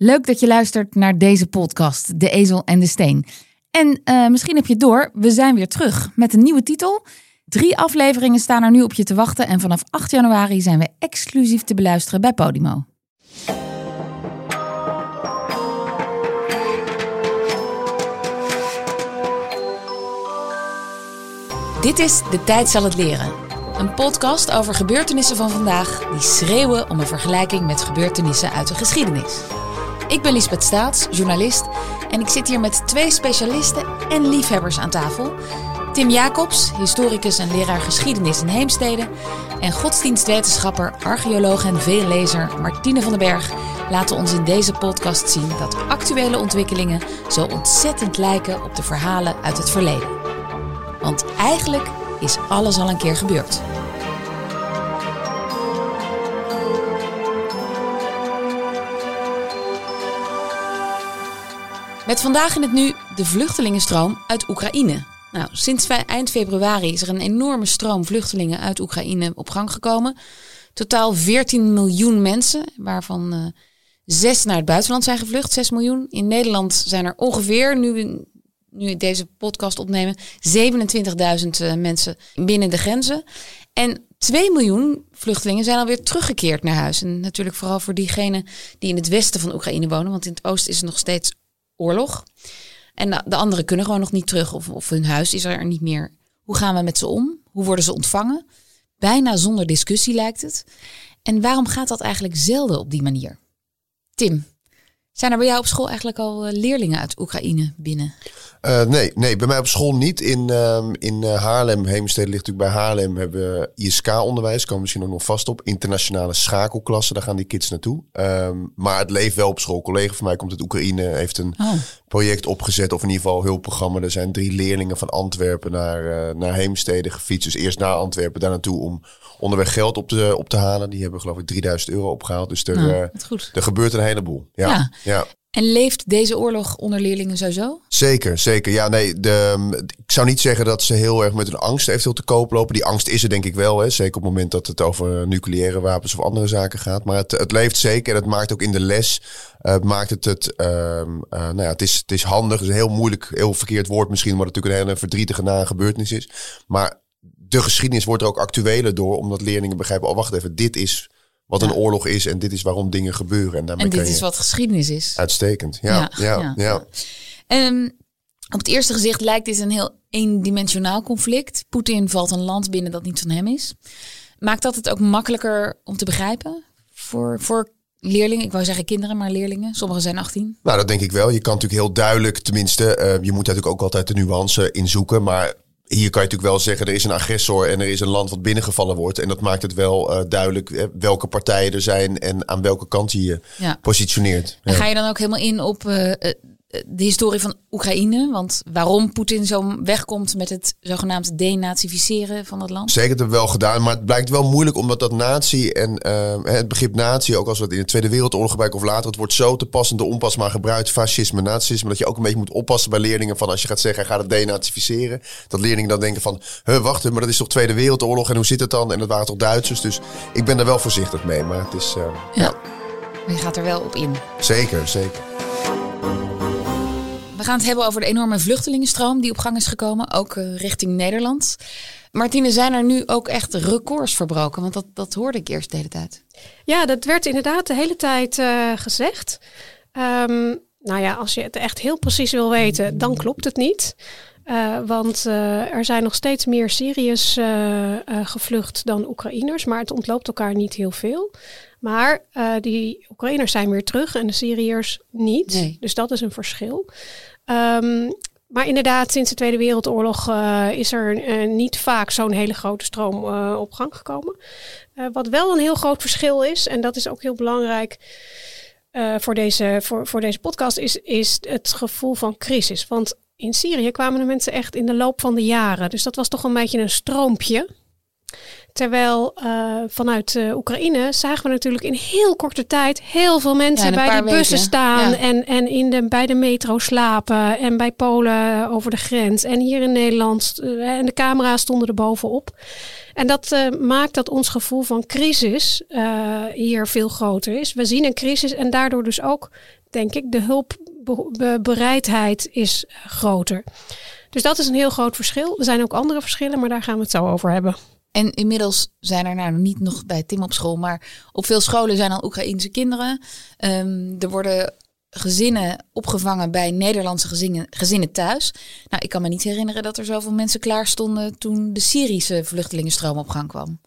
Leuk dat je luistert naar deze podcast, De Ezel en de Steen. En uh, misschien heb je door, we zijn weer terug met een nieuwe titel. Drie afleveringen staan er nu op je te wachten en vanaf 8 januari zijn we exclusief te beluisteren bij Podimo. Dit is De Tijd zal het leren. Een podcast over gebeurtenissen van vandaag die schreeuwen om een vergelijking met gebeurtenissen uit de geschiedenis. Ik ben Lisbeth Staats, journalist, en ik zit hier met twee specialisten en liefhebbers aan tafel. Tim Jacobs, historicus en leraar geschiedenis in Heemstede. En godsdienstwetenschapper, archeoloog en veellezer Martine van den Berg laten ons in deze podcast zien dat actuele ontwikkelingen zo ontzettend lijken op de verhalen uit het verleden. Want eigenlijk is alles al een keer gebeurd. Met vandaag in het nu de vluchtelingenstroom uit Oekraïne. Nou, sinds eind februari is er een enorme stroom vluchtelingen uit Oekraïne op gang gekomen. Totaal 14 miljoen mensen, waarvan uh, zes naar het buitenland zijn gevlucht, 6 miljoen. In Nederland zijn er ongeveer, nu, nu deze podcast opnemen, 27.000 uh, mensen binnen de grenzen. En 2 miljoen vluchtelingen zijn alweer teruggekeerd naar huis. En natuurlijk vooral voor diegenen die in het westen van Oekraïne wonen, want in het oosten is het nog steeds oorlog. En de anderen kunnen gewoon nog niet terug of, of hun huis is er niet meer. Hoe gaan we met ze om? Hoe worden ze ontvangen? Bijna zonder discussie lijkt het. En waarom gaat dat eigenlijk zelden op die manier? Tim, zijn er bij jou op school eigenlijk al eh, leerlingen uit Oekraïne binnen? Uh, nee, nee, bij mij op school niet. In, uh, in uh, Haarlem, Heemstede ligt natuurlijk bij Haarlem, hebben we ISK-onderwijs. Komen misschien ook nog vast op. Internationale schakelklassen, daar gaan die kids naartoe. Um, maar het leeft wel op school. Een collega van mij komt uit Oekraïne, heeft een oh. project opgezet. Of in ieder geval hulpprogramma. Er zijn drie leerlingen van Antwerpen naar, naar Heemstede gefietst. Dus eerst naar Antwerpen, daar naartoe om onderweg geld op te, op te halen. Die hebben geloof ik 3000 euro opgehaald. Dus er, nou, er gebeurt een heleboel. ja. ja. ja. En leeft deze oorlog onder leerlingen sowieso? Zeker, zeker. Ja, nee, de, ik zou niet zeggen dat ze heel erg met een angst eventueel te koop lopen. Die angst is er denk ik wel, hè. zeker op het moment dat het over nucleaire wapens of andere zaken gaat. Maar het, het leeft zeker en het maakt ook in de les, uh, maakt het het, uh, uh, nou ja, het is, het is handig. Het is een heel moeilijk, heel verkeerd woord misschien, maar natuurlijk een hele verdrietige na gebeurtenis is. Maar de geschiedenis wordt er ook actueler door, omdat leerlingen begrijpen, oh wacht even, dit is wat een oorlog is en dit is waarom dingen gebeuren. En, en dit is wat geschiedenis is. Uitstekend, ja. ja, ja, ehm, op het eerste gezicht lijkt dit een heel eendimensionaal conflict. Poetin valt een land binnen dat niet van hem is. Maakt dat het ook makkelijker om te begrijpen voor, voor leerlingen? Ik wou zeggen kinderen, maar leerlingen. Sommigen zijn 18. Nou, dat denk ik wel. Je kan natuurlijk heel duidelijk, tenminste, uh, je moet natuurlijk ook altijd de nuance inzoeken. Maar hier kan je natuurlijk wel zeggen, er is een agressor en er is een land wat binnengevallen wordt. En dat maakt het wel uh, duidelijk welke partijen er zijn en aan welke kant je je ja. positioneert. En ga je dan ook helemaal in op uh, de historie van Oekraïne. Want waarom Poetin zo wegkomt met het zogenaamd denazificeren van het land? Zeker, dat hebben we wel gedaan. Maar het blijkt wel moeilijk omdat dat natie en uh, het begrip natie, ook als we het in de Tweede Wereldoorlog gebruiken of later, het wordt zo te passend de onpasbaar gebruikt, fascisme, nazisme, dat je ook een beetje moet oppassen bij leerlingen van als je gaat zeggen, ga het denazificeren. Dat leerlingen dan denken van, huh, wacht, maar dat is toch Tweede Wereldoorlog en hoe zit het dan? En dat waren toch Duitsers? Dus ik ben daar wel voorzichtig mee. Maar het is... Uh, ja. ja. Maar je gaat er wel op in. Zeker, zeker. We gaan het hebben over de enorme vluchtelingenstroom die op gang is gekomen, ook uh, richting Nederland. Martine, zijn er nu ook echt records verbroken? Want dat, dat hoorde ik eerst de hele tijd. Ja, dat werd inderdaad de hele tijd uh, gezegd. Um, nou ja, als je het echt heel precies wil weten, dan klopt het niet. Uh, want er zijn nog steeds meer Syriërs gevlucht dan Oekraïners, maar het ontloopt elkaar niet heel veel. Maar die Oekraïners zijn weer terug en de Syriërs niet. Nee. Dus dat is een verschil. Um, maar inderdaad, sinds de Tweede Wereldoorlog is er niet vaak zo'n hele grote stroom op gang gekomen. wat wel een heel groot verschil is, en dat is ook heel belangrijk. voor, deze, voor, voor deze podcast is, is het gevoel van crisis. Want in Syrië kwamen de mensen echt in de loop van de jaren. Dus dat was toch een beetje een stroompje. Terwijl uh, vanuit uh, Oekraïne zagen we natuurlijk in heel korte tijd heel veel mensen bij de bussen weken. staan. Ja. En, en in de, bij de metro slapen. En bij Polen over de grens. En hier in Nederland. Uh, en de camera's stonden er bovenop. En dat maakt dat ons gevoel van crisis hier veel groter is. We zien een crisis en daardoor dus ook, denk ik, de hulpbereidheid is groter. Dus dat is een heel groot verschil. Er zijn ook andere verschillen, maar daar gaan we het zo over hebben. En inmiddels zijn er nou niet nog bij Tim op school, maar op veel scholen zijn al Oekraïense kinderen. Um, er worden gezinnen opgevangen bij Nederlandse gezinnen, gezinnen thuis. Nou, ik kan me niet herinneren dat er zoveel mensen klaar stonden toen de Syrische vluchtelingenstroom op gang kwam.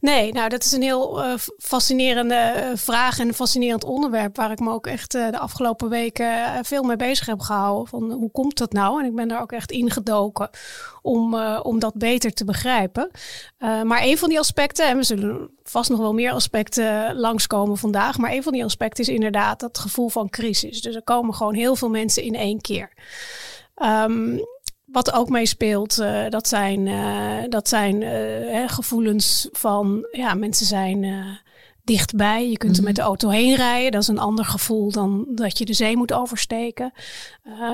Nee, nou dat is een heel uh, fascinerende uh, vraag en een fascinerend onderwerp waar ik me ook echt uh, de afgelopen weken veel mee bezig heb gehouden. Van hoe komt dat nou? En ik ben daar ook echt ingedoken om, om dat beter te begrijpen. maar een van die aspecten, en we zullen vast nog wel meer aspecten langskomen vandaag, maar een van die aspecten is inderdaad dat gevoel van crisis. Dus er komen gewoon heel veel mensen in één keer. Um, wat ook meespeelt, uh, dat zijn, uh, dat zijn uh, gevoelens van ja, mensen zijn dichtbij. Je kunt er met de auto heen rijden. Dat is een ander gevoel dan dat je de zee moet oversteken.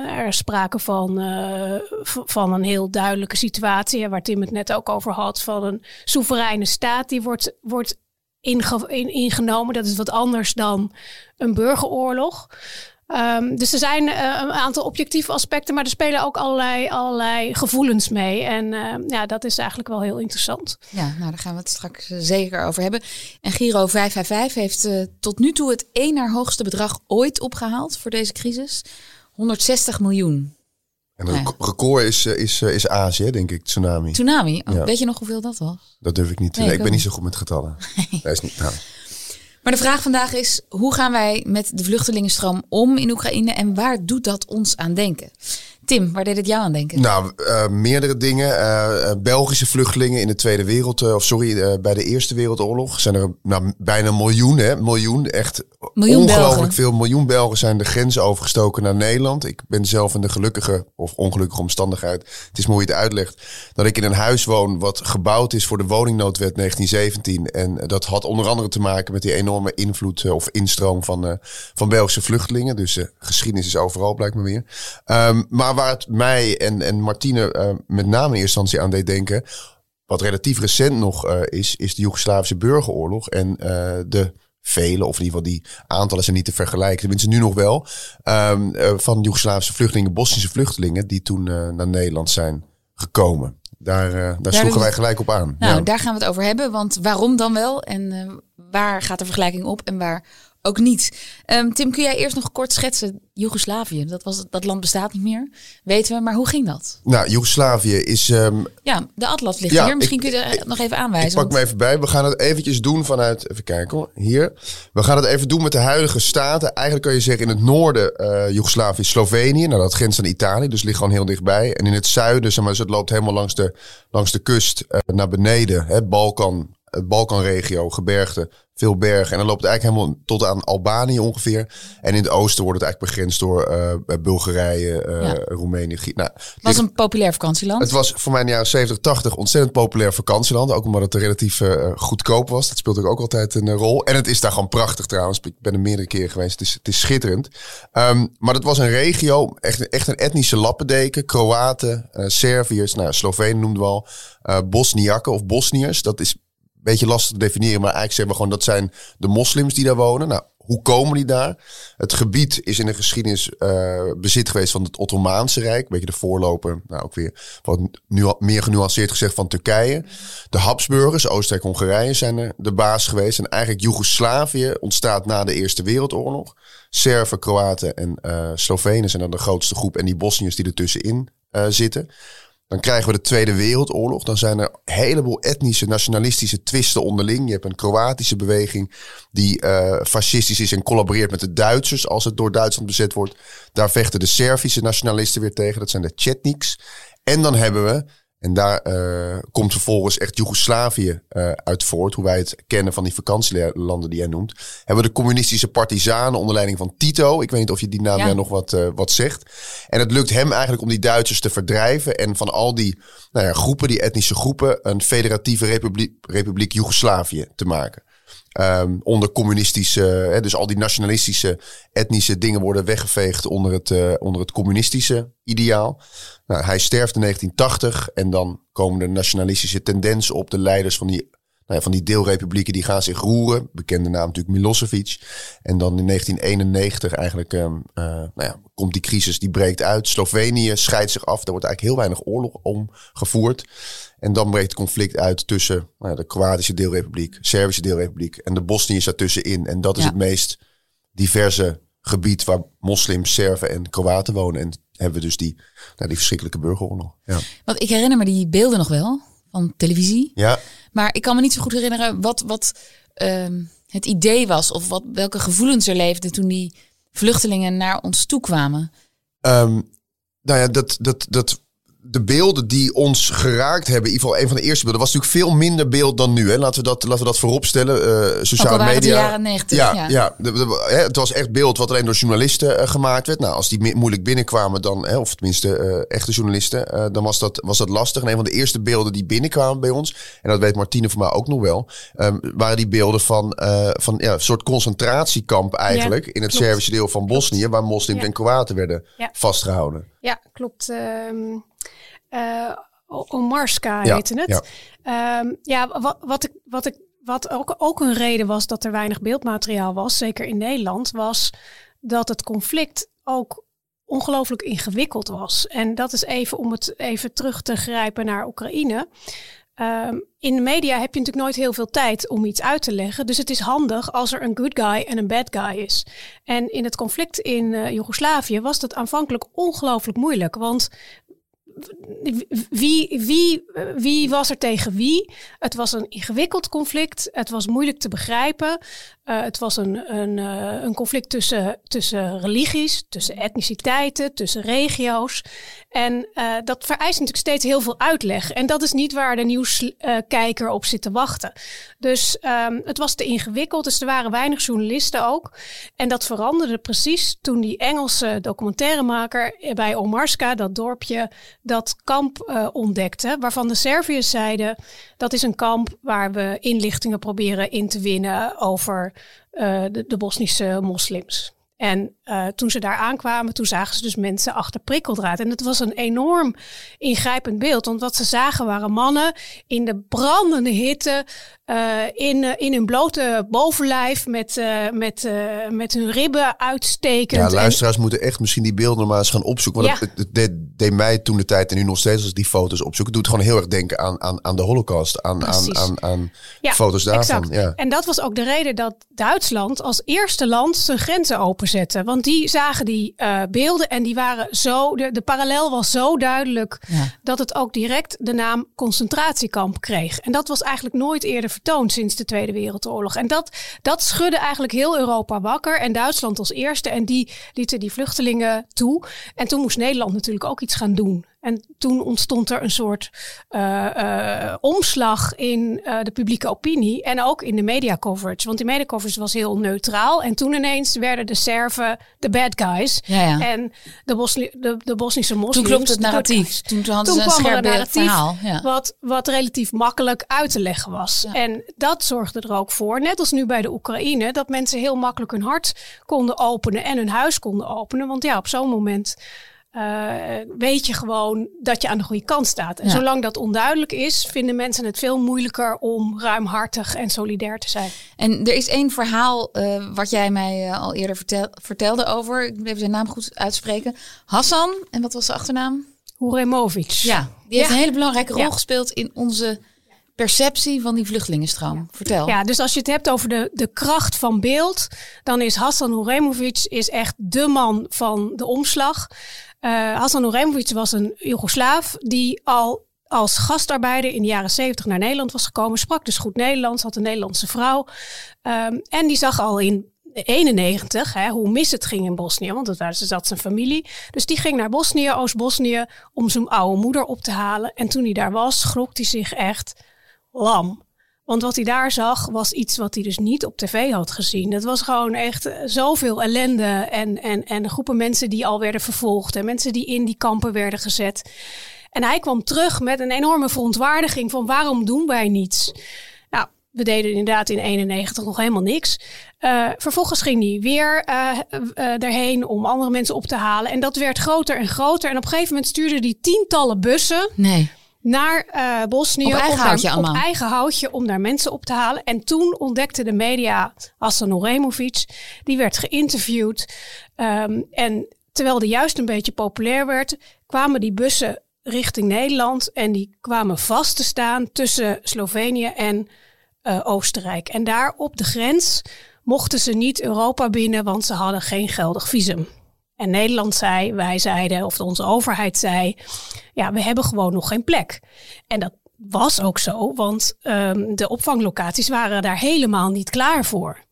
er is sprake van, van een heel duidelijke situatie, waar Tim het net ook over had, van een soevereine staat die wordt, wordt inge in, ingenomen. Dat is wat anders dan een burgeroorlog. Um, dus er zijn uh, een aantal objectieve aspecten, maar er spelen ook allerlei, allerlei gevoelens mee. En uh, ja, dat is eigenlijk wel heel interessant. Ja, nou daar gaan we het straks eh, zeker over hebben. En Giro 555 heeft uh, tot nu toe het één naar hoogste bedrag ooit opgehaald voor deze crisis. 160 miljoen. En het record is, is, is Azië, denk ik, tsunami. Tsunami? Oh, ja. Weet je nog hoeveel dat was? Dat durf ik niet te nee, Ik ben niet zo goed met getallen. Nee. Dat is niet, nou. Maar de vraag vandaag is: hoe gaan wij met de vluchtelingenstroom om in Oekraïne en waar doet dat ons aan denken? Tim, waar deed het jou aan denken? Nou, uh, meerdere dingen. Uh, Belgische vluchtelingen in de Tweede Wereld, uh, of sorry, bij de Eerste Wereldoorlog zijn er nou, bijna een miljoen, hè? Miljoen, echt miljoen ongelooflijk Belgen. veel. Miljoen Belgen zijn de grens overgestoken naar Nederland. Ik ben zelf in de gelukkige of ongelukkige omstandigheid, het is mooi hoe je het uitlegt, dat ik in een huis woon wat gebouwd is voor de woningnoodwet 1917. En dat had onder andere te maken met die enorme invloed of instroom van, van Belgische vluchtelingen. Dus geschiedenis is overal, blijkt me weer. Um, maar waar het mij en, en Martine uh, met name in eerste instantie aan deed denken. Wat relatief recent nog uh, is, is de Joegoslavische burgeroorlog. En uh, de vele, of in ieder geval die aantallen zijn niet te vergelijken. Tenminste nu nog wel. Um, van Joegoslavische vluchtelingen, Bosnische vluchtelingen. Die toen naar Nederland zijn gekomen. Daar, daar, daar sloegen wij gelijk op aan. Nou, ja. daar gaan we het over hebben. Want waarom dan wel? En waar gaat de vergelijking op? En waar ook niet. Um, Tim, kun jij eerst nog kort schetsen? Joegoslavië, dat, was, dat land bestaat niet meer, weten we. Maar hoe ging dat? Nou, Joegoslavië is... Um, ja, de atlas ligt ja, hier. Misschien kun je er nog even aanwijzen. Ik pak want... me even bij. We gaan het eventjes doen vanuit... Even kijken hoor. Hier. We gaan het even doen met de huidige staten. Eigenlijk kan je zeggen in het noorden uh, Joegoslavië, Slovenië. Nou, dat grenst aan Italië, dus ligt gewoon heel dichtbij. En in het zuiden, zeg maar, dus het loopt helemaal langs de, langs de kust uh, naar beneden. Hè, Balkan, Balkanregio, gebergte, veel bergen. En dan loopt het eigenlijk helemaal tot aan Albanië ongeveer. En in het oosten wordt het eigenlijk begrensd door uh, Bulgarije, uh, ja. Roemenië. Nou, het was een populair vakantieland. Het was voor mij in de jaren 70, 80 ontzettend populair vakantieland. Ook omdat het relatief uh, goedkoop was. Dat speelde ook altijd een rol. En het is daar gewoon prachtig trouwens. Ik ben er meerdere keren geweest. Het is, het is schitterend. Um, maar dat was een regio, echt, echt een etnische lappendeken. Kroaten, Serviërs, nou, Slovenen noemden we al. Bosniakken of Bosniërs. Dat is beetje lastig te definiëren, maar eigenlijk zeggen we gewoon dat zijn de moslims die daar wonen. Nou, hoe komen die daar? Het gebied is in de geschiedenis uh, bezit geweest van het Ottomaanse Rijk. Beetje de voorloper, nou ook weer wat nu meer genuanceerd gezegd van Turkije. De Habsburgers, Oostenrijk-Hongarije zijn er de baas geweest. En eigenlijk Joegoslavië ontstaat na de Eerste Wereldoorlog. Serven, Kroaten en uh, Slovenen zijn dan de grootste groep. En die Bosniërs die ertussenin uh, zitten. Dan krijgen we de Tweede Wereldoorlog. Dan zijn er een heleboel etnische, nationalistische twisten onderling. Je hebt een Kroatische beweging die uh, fascistisch is en collaboreert met de Duitsers als het door Duitsland bezet wordt. Daar vechten de Servische nationalisten weer tegen. Dat zijn de Chetniks. En dan hebben we En daar uh, komt vervolgens echt Joegoslavië uh, uit voort. Hoe wij het kennen van die vakantielanden die jij noemt. Hebben we de communistische partizanen onder leiding van Tito. Ik weet niet of je die naam ja. nog wat, uh, wat zegt. En het lukt hem eigenlijk om die Duitsers te verdrijven. En van al die nou ja, groepen, die etnische groepen, een federatieve republiek, republiek Joegoslavië te maken. Um, onder communistische, dus al die nationalistische, etnische dingen worden weggeveegd onder het, uh, onder het communistische ideaal. Nou, hij sterft in 1980 en dan komen de nationalistische tendensen op. De leiders van die, nou ja, van die deelrepublieken die gaan zich roeren. Bekende naam natuurlijk Milosevic. En dan in 1991 eigenlijk um, uh, nou ja, komt die crisis, die breekt uit. Slovenië scheidt zich af. Er wordt eigenlijk heel weinig oorlog om gevoerd. En dan breekt het conflict uit tussen nou ja, de Kroatische deelrepubliek, Servische deelrepubliek en de Bosniërs daartussenin. En dat is het meest diverse gebied waar moslims, Serven en Kroaten wonen. En hebben we dus die, nou, die verschrikkelijke burgeroorlog. Ja. Want ik herinner me die beelden nog wel van televisie. Ja. Maar ik kan me niet zo goed herinneren wat, wat uh, het idee was of wat, welke gevoelens er leefden toen die vluchtelingen naar ons toe kwamen. Um, nou ja, dat, dat, dat de beelden die ons geraakt hebben, in ieder geval een van de eerste beelden, was natuurlijk veel minder beeld dan nu. Hè. Laten, we dat, laten we dat vooropstellen. Uh, sociale media. de jaren 90. Ja, ja. ja hè, het was echt beeld wat alleen door journalisten uh, gemaakt werd. Nou, als die moeilijk binnenkwamen, dan, hè, of tenminste uh, echte journalisten, dan was dat, was dat lastig. En een van de eerste beelden die binnenkwamen bij ons, en dat weet Martine voor mij ook nog wel, um, waren die beelden van, van ja, een soort concentratiekamp eigenlijk in het. Servische deel van Bosnië, waar moslims en Kroaten werden vastgehouden. Ja, klopt. Um uh, Omarska heette het. Ja, ja ehm, wat, wat, ik, wat, ik, wat ook, ook een reden was dat er weinig beeldmateriaal was, zeker in Nederland, was dat het conflict ook ongelooflijk ingewikkeld was. En dat is even om het even terug te grijpen naar Oekraïne. Um, in de media heb je natuurlijk nooit heel veel tijd om iets uit te leggen. Dus het is handig als er een good guy en een bad guy is. En in het conflict in uh, Joegoslavië was dat aanvankelijk ongelooflijk moeilijk. Want wie, wie, wie was er tegen wie? Het was een ingewikkeld conflict. Het was moeilijk te begrijpen. Uh, het was een, een, uh, een conflict tussen, tussen religies, tussen etniciteiten, tussen regio's. En uh, dat vereist natuurlijk steeds heel veel uitleg. En dat is niet waar de nieuwskijker op zit te wachten. Dus um, het was te ingewikkeld. Dus er waren weinig journalisten ook. En dat veranderde precies toen die Engelse documentairemaker bij Omarska, dat dorpje, dat kamp ontdekte. Waarvan de Serviërs zeiden: dat is een kamp waar we inlichtingen proberen in te winnen over de, de Bosnische moslims. En uh, toen ze daar aankwamen, toen zagen ze dus mensen achter prikkeldraad. En het was een enorm ingrijpend beeld. Want wat ze zagen waren mannen in de brandende hitte, uh, in, uh, in hun blote bovenlijf, met, met, met hun ribben uitstekend. Ja, luisteraars moeten echt misschien die beelden maar eens gaan opzoeken. Want ja. het, deed mij toen de tijd en nu nog steeds als die foto's opzoeken. doet gewoon heel erg denken aan, aan, aan de holocaust, aan, aan, aan, aan ja, foto's daarvan. Ja. En dat was ook de reden dat Duitsland als eerste land zijn grenzen Want die zagen die uh, beelden en die waren zo, de, de parallel was zo duidelijk ja. dat het ook direct de naam concentratiekamp kreeg. En dat was eigenlijk nooit eerder vertoond sinds de Tweede Wereldoorlog. En dat, dat schudde eigenlijk heel Europa wakker en Duitsland als eerste. En die lieten die vluchtelingen toe. En toen moest Nederland natuurlijk ook iets gaan doen. En toen ontstond er een soort uh, uh, omslag in uh, de publieke opinie en ook in de media coverage. Want die media coverage was heel neutraal. En toen ineens werden de Serven de bad guys. Ja, ja. En de, Bosni de, de Bosnische moslims. Toen klopt het narratief. Toen, toen hadden toen ze een scherp verhaal. Ja. Wat, wat relatief makkelijk uit te leggen was. En dat zorgde er ook voor, net als nu bij de Oekraïne, dat mensen heel makkelijk hun hart konden openen en hun huis konden openen. Want ja, op zo'n moment uh, weet je gewoon dat je aan de goede kant staat. En ja. zolang dat onduidelijk is, vinden mensen het veel moeilijker om ruimhartig en solidair te zijn. En er is één verhaal uh, wat jij mij uh, al eerder vertel, vertelde over. Ik moet even zijn naam goed uitspreken. Hassan, en wat was de achternaam? Huremovic. Ja, die heeft ja. een hele belangrijke rol ja. gespeeld in onze perceptie van die vluchtelingenstroom. Vertel. Ja, dus als je het hebt over de, de kracht van beeld, dan is Hassan Huremovic is echt de man van de omslag. Uh, Hassan Uremovic was een Joegoslaaf die al als gastarbeider in de jaren zeventig naar Nederland was gekomen. Sprak dus goed Nederlands, had een Nederlandse vrouw. Um, en die zag al in 91, hè, hoe mis het ging in Bosnië, want dat was, zat zijn familie. Dus die ging naar Bosnië, Oost-Bosnië, om zijn oude moeder op te halen. En toen hij daar was, schrok hij zich echt lam. Want wat hij daar zag, was iets wat hij dus niet op tv had gezien. Het was gewoon echt zoveel ellende en, en, en groepen mensen die al werden vervolgd en mensen die in die kampen werden gezet. En hij kwam terug met een enorme verontwaardiging van waarom doen wij niets? Nou, we deden inderdaad in 91 nog helemaal niks. Uh, vervolgens ging hij weer uh, erheen om andere mensen op te halen. En dat werd groter en groter. En op een gegeven moment stuurde hij tientallen bussen. Nee naar uh, Bosnië. Op eigen houtje allemaal. Op eigen houtje om daar mensen op te halen. En toen ontdekte de media Hassan Oremovic. Die werd geïnterviewd. Um, en terwijl die juist een beetje populair werd, kwamen die bussen richting Nederland. En die kwamen vast te staan tussen Slovenië en uh, Oostenrijk. En daar op de grens mochten ze niet Europa binnen, want ze hadden geen geldig visum. En Nederland zei, wij zeiden, of onze overheid zei, ja, we hebben gewoon nog geen plek. En dat was ook zo, want um, de opvanglocaties waren daar helemaal niet klaar voor.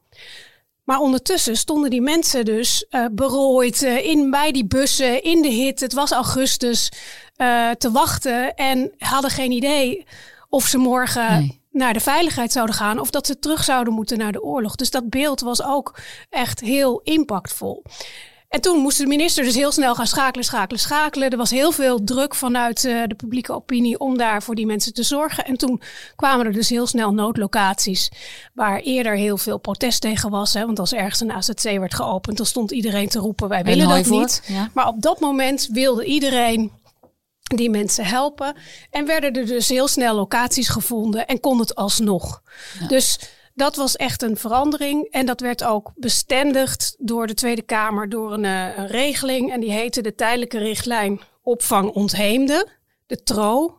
Maar ondertussen stonden die mensen dus uh, berooid uh, in, bij die bussen, in de hit. Het was augustus, uh, te wachten en hadden geen idee of ze morgen nee. naar de veiligheid zouden gaan of dat ze terug zouden moeten naar de oorlog. Dus dat beeld was ook echt heel impactvol. En toen moest de minister dus heel snel gaan schakelen, schakelen, schakelen. Er was heel veel druk vanuit uh, de publieke opinie om daar voor die mensen te zorgen. En toen kwamen er dus heel snel noodlocaties waar eerder heel veel protest tegen was. Hè? Want als ergens een AZC werd geopend, dan stond iedereen te roepen, wij willen dat niet. Ja. Maar op dat moment wilde iedereen die mensen helpen. En werden er dus heel snel locaties gevonden en kon het alsnog. Ja. Dus dat was echt een verandering. En dat werd ook bestendigd door de Tweede Kamer door een, uh, een regeling. En die heette de tijdelijke richtlijn opvang ontheemde, de TRO.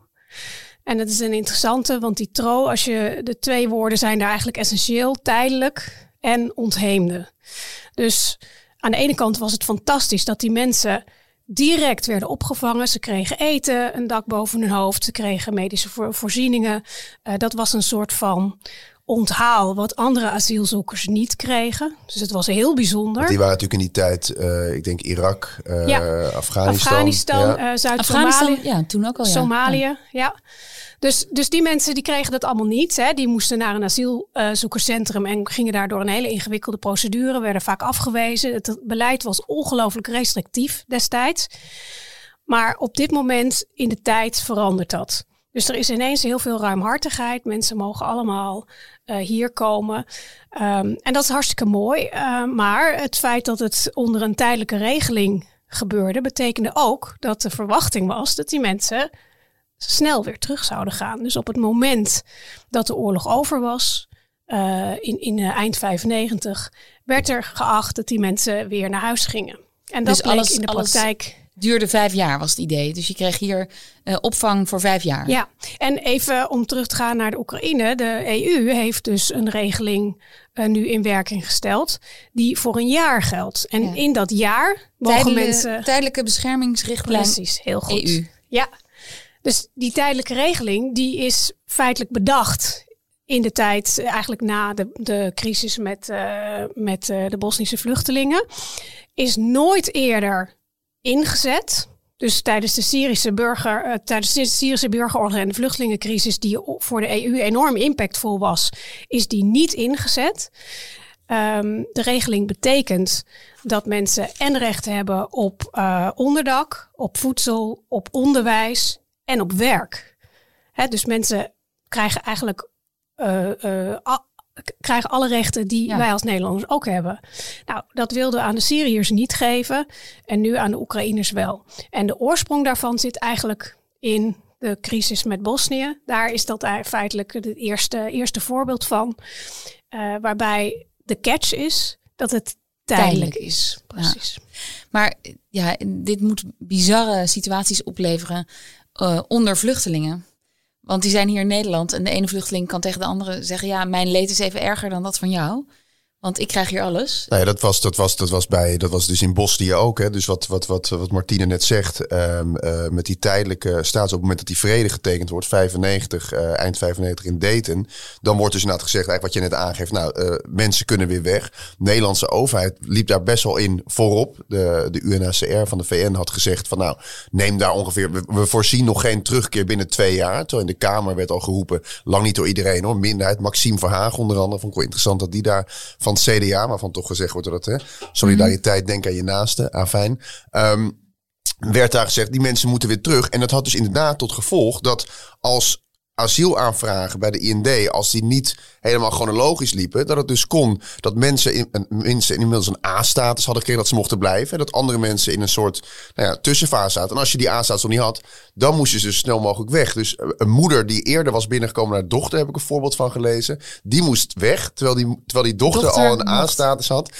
En dat is een interessante, want die TRO, als je de twee woorden zijn daar eigenlijk essentieel, tijdelijk en ontheemde. Dus aan de ene kant was het fantastisch dat die mensen direct werden opgevangen. Ze kregen eten, een dak boven hun hoofd, ze kregen medische voorzieningen. Uh, dat was een soort van onthaal wat andere asielzoekers niet kregen. Dus het was heel bijzonder. Want die waren natuurlijk in die tijd, uh, ik denk Irak, uh, ja. Afghanistan. Afghanistan, ja. uh, Zuid-Somalië. Ja, toen ook al. Ja. Somalië, ja. ja. Dus, dus die mensen die kregen dat allemaal niet. Hè. Die moesten naar een asielzoekerscentrum en gingen daardoor een hele ingewikkelde procedure, werden vaak afgewezen. Het beleid was ongelooflijk restrictief destijds. Maar op dit moment in de tijd verandert dat. Dus er is ineens heel veel ruimhartigheid. Mensen mogen allemaal uh, hier komen. Um, en dat is hartstikke mooi. Uh, maar het feit dat het onder een tijdelijke regeling gebeurde, betekende ook dat de verwachting was dat die mensen snel weer terug zouden gaan. Dus op het moment dat de oorlog over was, uh, in, in eind 95, werd er geacht dat die mensen weer naar huis gingen. En dat dus bleek alles, in de praktijk. Duurde vijf jaar, was het idee. Dus je kreeg hier uh, opvang voor vijf jaar. Ja, en even om terug te gaan naar de Oekraïne. De EU heeft dus een regeling uh, nu in werking gesteld die voor een jaar geldt. En ja. in dat jaar mogen Tijdelijke, mensen... Tijdelijke beschermingsrichtlijn Precies, heel goed. EU. Ja, dus die tijdelijke regeling die is feitelijk bedacht in de tijd, eigenlijk na de, de crisis met, uh, met de Bosnische vluchtelingen, is nooit eerder ingezet. Dus tijdens de Syrische burger, uh, tijdens de Syrische burgeroorlog en de vluchtelingencrisis, die voor de EU enorm impactvol was, is die niet ingezet. Um, de regeling betekent dat mensen en recht hebben op uh, onderdak, op voedsel, op onderwijs en op werk. Hè, dus mensen krijgen eigenlijk uh, krijgen alle rechten die ja. wij als Nederlanders ook hebben. Nou, dat wilden we aan de Syriërs niet geven en nu aan de Oekraïners wel. En de oorsprong daarvan zit eigenlijk in de crisis met Bosnië. Daar is dat feitelijk het eerste, eerste voorbeeld van. Uh, waarbij de catch is dat het tijdelijk, tijdelijk is. Precies. Ja. Maar ja, dit moet bizarre situaties opleveren uh, onder vluchtelingen. Want die zijn hier in Nederland en de ene vluchteling kan tegen de andere zeggen: Ja, mijn leed is even erger dan dat van jou. Want ik krijg hier alles. Nou dat was, dat was, dat was, bij, dat was dus in Bosnië ook. Hè? Dus wat, wat, wat, wat Martine net zegt, um, uh, met die tijdelijke staats op het moment dat die vrede getekend wordt, 95, uh, eind 95 in Dayton, dan wordt dus inderdaad gezegd, eigenlijk wat je net aangeeft, nou, uh, mensen kunnen weer weg. De Nederlandse overheid liep daar best wel in voorop. De, de UNHCR van de VN had gezegd van, nou, neem daar ongeveer, we, voorzien nog geen terugkeer binnen twee jaar. Terwijl in de Kamer werd al geroepen, lang niet door iedereen hoor, minderheid. Maxime Verhaag onder andere, vond ik wel interessant dat die daar van CDA, waarvan toch gezegd wordt dat hè, solidariteit, denk aan je naaste, afijn. Um, werd daar gezegd, die mensen moeten weer terug. En dat had dus inderdaad tot gevolg dat als asielaanvragen bij de IND, als die niet helemaal chronologisch liepen, dat het dus kon dat mensen, in, mensen inmiddels een A-status hadden gekregen dat ze mochten blijven. En dat andere mensen in een soort nou ja, tussenfase zaten. En als je die A-status nog niet had, dan moest je dus snel mogelijk weg. Dus een moeder die eerder was binnengekomen naar dochter, heb ik een voorbeeld van gelezen. Die moest weg, terwijl die, terwijl die dochter, dochter al een A-status had.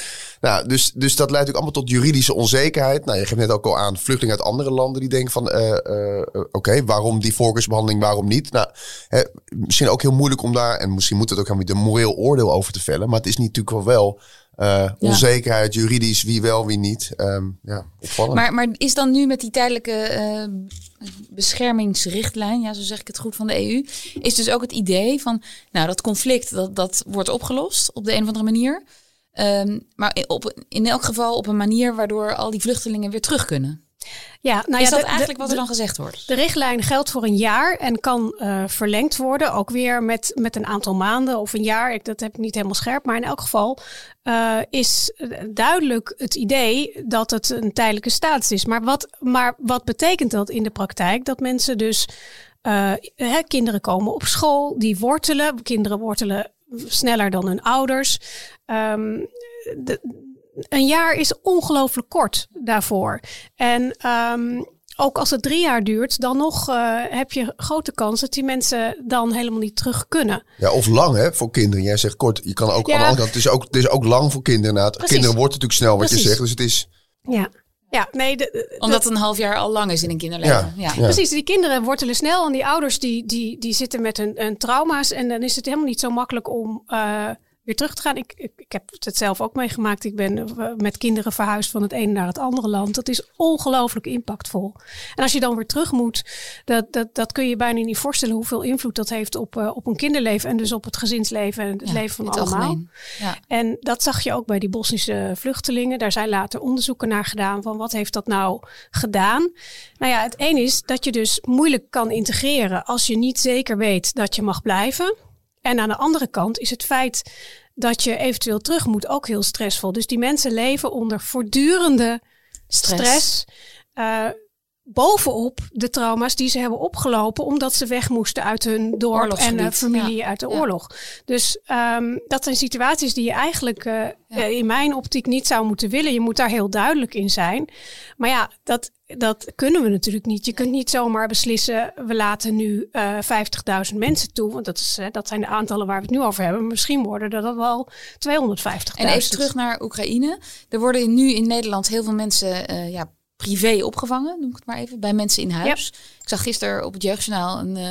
Nou, dus, dus dat leidt ook allemaal tot juridische onzekerheid. Nou, je geeft net ook al aan vluchtelingen uit andere landen die denken van, uh, uh, oké, waarom die voorkeursbehandeling, waarom niet? Nou, hè, misschien ook heel moeilijk om daar, en misschien moet het ook helemaal de moreel oordeel over te vellen, maar het is natuurlijk wel wel uh, onzekerheid, ja. juridisch, wie wel, wie niet. Um, ja, opvallend. Maar, maar is dan nu met die tijdelijke uh, beschermingsrichtlijn, ja, zo zeg ik het goed, van de EU, is dus ook het idee van, nou, dat conflict, dat, dat wordt opgelost op de een of andere manier. Um, maar op, in elk geval op een manier waardoor al die vluchtelingen weer terug kunnen. Ja, nou is ja, dat de, eigenlijk wat er dan gezegd wordt? De richtlijn geldt voor een jaar en kan uh, verlengd worden. Ook weer met, met een aantal maanden of een jaar. Ik, dat heb ik niet helemaal scherp. Maar in elk geval uh, is duidelijk het idee dat het een tijdelijke status is. Maar wat, maar wat betekent dat in de praktijk? Dat mensen dus. Uh, hè, kinderen komen op school, die wortelen. Kinderen wortelen sneller dan hun ouders. Um, de, een jaar is ongelooflijk kort daarvoor. En um, ook als het drie jaar duurt, dan nog uh, heb je grote kans dat die mensen dan helemaal niet terug kunnen. Ja, of lang hè, voor kinderen. Jij zegt kort, je kan ook, ja. het, is ook het is ook lang voor kinderen. Kinderen wordt natuurlijk snel wat Precies. je zegt, dus het is... Ja. Ja, nee, de, de, Omdat het een half jaar al lang is in een kinderleven. Ja, ja. Precies, die kinderen wortelen snel en die ouders die, die, die zitten met hun, hun trauma's. En dan is het helemaal niet zo makkelijk om uh, weer terug te gaan. Ik, ik, ik, heb het zelf ook meegemaakt. Ik ben met kinderen verhuisd van het ene naar het andere land. Dat is ongelooflijk impactvol. En als je dan weer terug moet, dat, dat, dat kun je bijna niet voorstellen hoeveel invloed dat heeft op, uh, op een kinderleven en dus op het gezinsleven en het ja, leven van allemaal. Ja. En dat zag je ook bij die Bosnische vluchtelingen. Daar zijn later onderzoeken naar gedaan van wat heeft dat nou gedaan. Nou ja, het een is dat je dus moeilijk kan integreren als je niet zeker weet dat je mag blijven. En aan de andere kant is het feit dat je eventueel terug moet ook heel stressvol. Dus die mensen leven onder voortdurende stress. stress uh, bovenop de trauma's die ze hebben opgelopen omdat ze weg moesten uit hun dorp en uh, familie ja. uit de ja. oorlog. Dus um, dat zijn situaties die je eigenlijk uh, ja. in mijn optiek niet zou moeten willen. Je moet daar heel duidelijk in zijn. Maar ja, dat, dat kunnen we natuurlijk niet. Je kunt niet zomaar beslissen, we laten nu uh, 50.000 mensen toe. Want dat, is, dat zijn de aantallen waar we het nu over hebben. Misschien worden er dat wel 250.000. En even terug naar Oekraïne. Er worden nu in Nederland heel veel mensen ja, privé opgevangen, noem ik het maar even, bij mensen in huis. Yep. Ik zag gisteren op het Jeugdjournaal een, uh,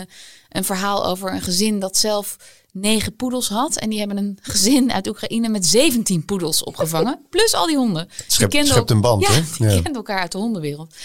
een verhaal over een gezin dat zelf negen poedels had. En die hebben een gezin uit Oekraïne met 17 poedels opgevangen. plus al die honden. Schept, die schept een band, ja, hè? Die ja. kenden elkaar uit de hondenwereld.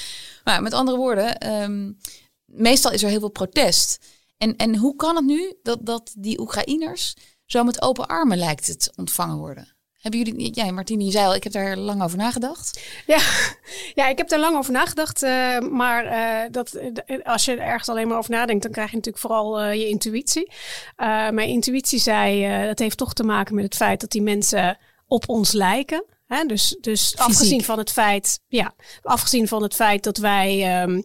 Maar met andere woorden, um, meestal is er heel veel protest. En, en hoe kan het nu dat, dat die Oekraïners zo met open armen lijkt het ontvangen worden? Hebben jullie, ja, Martine, je zei al, ik heb daar lang over nagedacht. Ja, ja ik heb daar lang over nagedacht. Uh, maar uh, dat, als je er ergens alleen maar over nadenkt, dan krijg je natuurlijk vooral uh, je intuïtie. mijn intuïtie zei, dat heeft toch te maken met het feit dat die mensen op ons lijken. Hè? Dus, dus afgezien van het feit, ja, afgezien van het feit dat wij. Um, uh,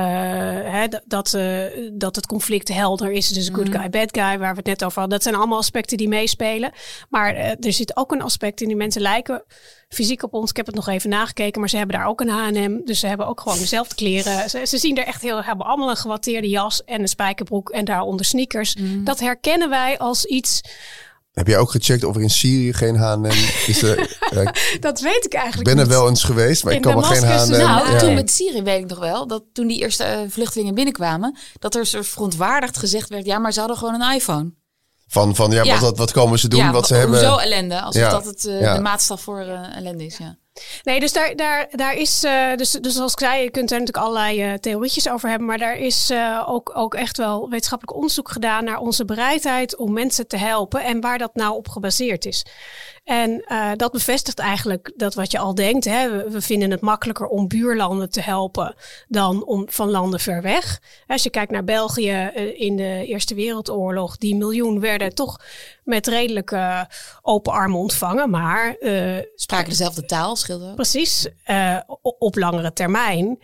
hè, dat, uh, dat het conflict helder is. Dus good guy, bad guy, waar we het net over hadden. Dat zijn allemaal aspecten die meespelen. Maar uh, er zit ook een aspect in die mensen lijken fysiek op ons. Ik heb het nog even nagekeken, maar ze hebben daar ook een H&M. Dus ze hebben ook gewoon dezelfde kleren. Ze, ze zien er echt heel, hebben allemaal een gewatteerde jas en een spijkerbroek en daaronder sneakers. Mm. Dat herkennen wij als iets heb jij ook gecheckt of er in Syrië geen H&M is? Er, ja, dat weet ik eigenlijk Ik ben er niet. wel eens geweest, maar in ik kan me geen H&M... Nou, ja. toen met Syrië weet ik nog wel, dat toen die eerste uh, vluchtelingen binnenkwamen, dat er soort verontwaardigd gezegd werd, ja, maar ze hadden gewoon een iPhone. Van, van ja, Ja. Wat, wat komen ze doen, ja, wat ze hebben. Hoezo ellende? Alsof Ja. dat het, eh, Ja. de maatstaf voor eh, ellende is, ja. Nee, dus daar, daar, daar is, eh, dus, dus zoals ik zei, je kunt er natuurlijk allerlei eh, theorietjes over hebben, maar daar is eh, ook, ook echt wel wetenschappelijk onderzoek gedaan naar onze bereidheid om mensen te helpen en waar dat nou op gebaseerd is. En eh, dat bevestigt eigenlijk dat wat je al denkt. Hè, we, we vinden het makkelijker om buurlanden te helpen dan om van landen ver weg. Als je kijkt naar België eh, in de Eerste Wereldoorlog, die miljoen werden toch met redelijk eh, open armen ontvangen. Maar eh, Spraken dezelfde taal, scheelde ook. precies op langere termijn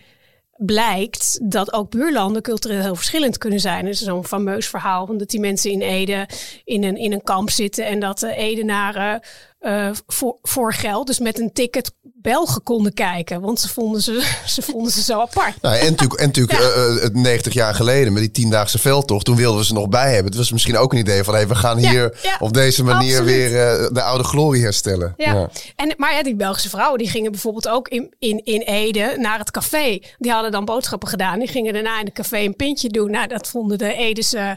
blijkt dat ook buurlanden cultureel heel verschillend kunnen zijn. Is zo'n fameus verhaal van dat die mensen in Ede in een, in een kamp zitten en dat de Edenaren eh, voor, voor geld, dus met een ticket Belgen konden kijken, want ze vonden ze, ze, vonden ze zo apart. Nou, en natuurlijk, en natuurlijk Ja. eh, eh, het 90 jaar geleden met die tiendaagse veldtocht, toen wilden we ze nog bij hebben. Het was misschien ook een idee van, hey, we gaan Ja, hier ja, op deze manier absoluut. weer eh, de oude glorie herstellen. Ja. En, maar ja, die Belgische vrouwen die gingen bijvoorbeeld ook in, in, in Ede naar het café. Die hadden dan boodschappen gedaan. Die gingen daarna in het café een pintje doen. Nou, dat vonden de Edese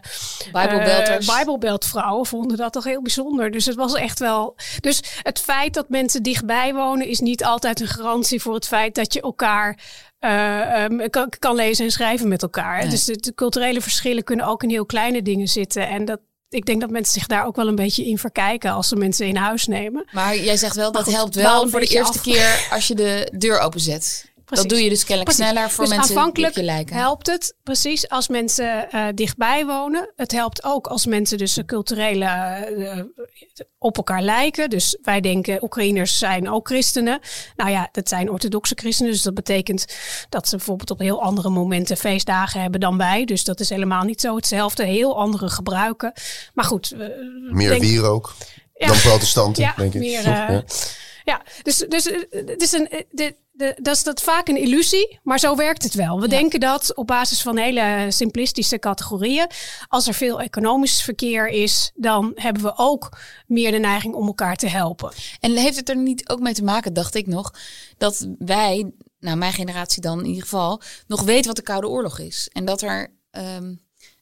Bijbelbelters. eh, Bijbelbeltvrouwen vonden dat toch heel bijzonder. Dus het was echt wel. Dus het feit dat mensen dichtbij wonen is niet altijd een garantie voor het feit dat je elkaar. eh, ehm, kan, kan lezen en schrijven met elkaar. Nee. Dus de, de culturele verschillen kunnen ook in heel kleine dingen zitten. En dat, ik denk dat mensen zich daar ook wel een beetje in verkijken als ze mensen in huis nemen. Maar jij zegt wel, dat goed, helpt wel voor de eerste af. keer als je de deur openzet. Precies. Dat doe je dus kennelijk Precies. sneller voor dus mensen die op aanvankelijk je lijken. helpt het precies als mensen eh, dichtbij wonen. Het helpt ook als mensen dus culturele eh, op elkaar lijken. Dus wij denken Oekraïners zijn ook christenen. Nou ja, dat zijn orthodoxe christenen. Dus dat betekent dat ze bijvoorbeeld op heel andere momenten feestdagen hebben dan wij. Dus dat is helemaal niet zo hetzelfde. Heel andere gebruiken. Maar goed. Meer denk- wier ook Ja. Dan protestanten, ja, denk ik. meer. Eh, Ja. ja. dus, dus eh, het is een, eh, de, de, dat is dat vaak een illusie, maar zo werkt het wel. We denken dat op basis van hele simplistische categorieën. Als er veel economisch verkeer is, dan hebben we ook meer de neiging om elkaar te helpen. En heeft het er niet ook mee te maken, dacht ik nog, dat wij, nou mijn generatie dan in ieder geval, nog weet wat de Koude Oorlog is. En dat er ehm,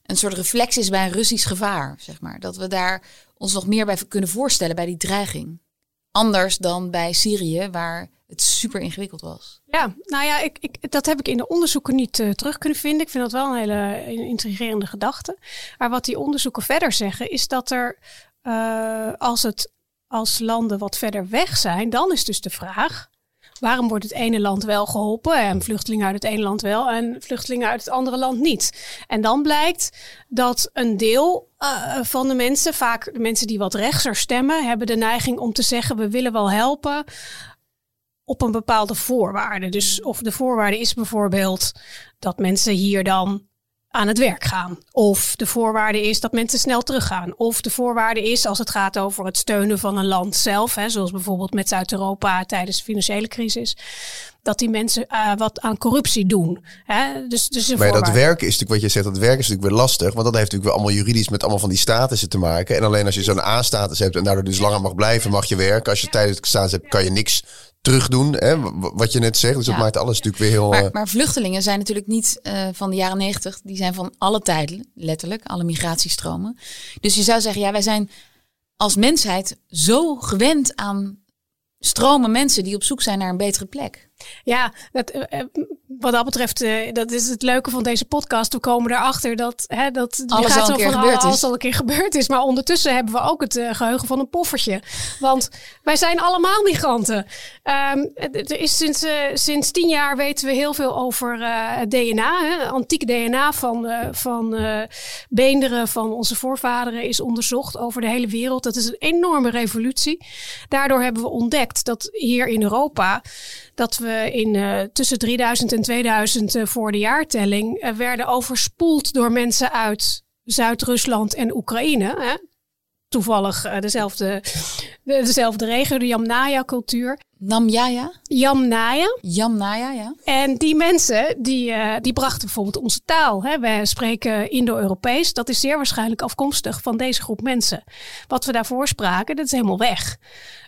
een soort reflex is bij een Russisch gevaar, zeg maar. Dat we daar ons nog meer bij kunnen voorstellen bij die dreiging. Anders dan bij Syrië, waar het super ingewikkeld was. Ja, nou ja, ik, ik, dat heb ik in de onderzoeken niet eh, terug kunnen vinden. Ik vind dat wel een hele intrigerende gedachte. Maar wat die onderzoeken verder zeggen, is dat er eh, als het als landen wat verder weg zijn, dan is dus de vraag. Waarom wordt het ene land wel geholpen en vluchtelingen uit het ene land wel en vluchtelingen uit het andere land niet? En dan blijkt dat een deel eh, van de mensen, vaak de mensen die wat rechtser stemmen, hebben de neiging om te zeggen: we willen wel helpen op een bepaalde voorwaarde. Dus of de voorwaarde is bijvoorbeeld dat mensen hier dan aan het werk gaan. Of de voorwaarde is dat mensen snel teruggaan. Of de voorwaarde is als het gaat over het steunen van een land zelf, hè, zoals bijvoorbeeld met Zuid-Europa tijdens de financiële crisis, dat die mensen eh, wat aan corruptie doen. Hè? Dus, dus een Maar ja, dat werken is natuurlijk, wat je zegt, dat werken is natuurlijk weer lastig. Want dat heeft natuurlijk weer allemaal juridisch met allemaal van die statussen te maken. En alleen als je zo'n A-status hebt en daardoor dus langer mag blijven, mag je werken. Als je tijdens de status hebt, kan je niks terugdoen. Hè? Wat je net zegt. Dus dat Ja. maakt alles natuurlijk weer heel... Maar, eh, maar vluchtelingen zijn natuurlijk niet eh, van de jaren negentig. Die zijn van alle tijden, letterlijk, alle migratiestromen. Dus je zou zeggen, ja, wij zijn als mensheid zo gewend aan stromen mensen die op zoek zijn naar een betere plek. Ja, dat, eh, eh, wat dat betreft, eh, dat is het leuke van deze podcast. We komen erachter dat, hè, dat Alles al migratie een keer van gebeurd alles al een keer gebeurd is. Maar ondertussen hebben we ook het eh, geheugen van een poffertje. Want wij zijn allemaal migranten. Ehm, er is sinds, sinds tien jaar weten we heel veel over DNA. Hè. Antiek DNA van, van beenderen van onze voorvaderen is onderzocht over de hele wereld. Dat is een enorme revolutie. Daardoor hebben we ontdekt dat hier in Europa dat we in eh, tussen 3000 en 2000 eh, voor de jaartelling eh, werden overspoeld door mensen uit Zuid-Rusland en Oekraïne. Hè? Toevallig dezelfde, de- dezelfde regio, de Yamnaya-cultuur. Namjaya, Yamnaya. Yamnaya, ja. En die mensen, die, die brachten bijvoorbeeld onze taal. Hè? Wij spreken Indo-Europees. Dat is zeer waarschijnlijk afkomstig van deze groep mensen. Wat we daarvoor spraken, dat is helemaal weg.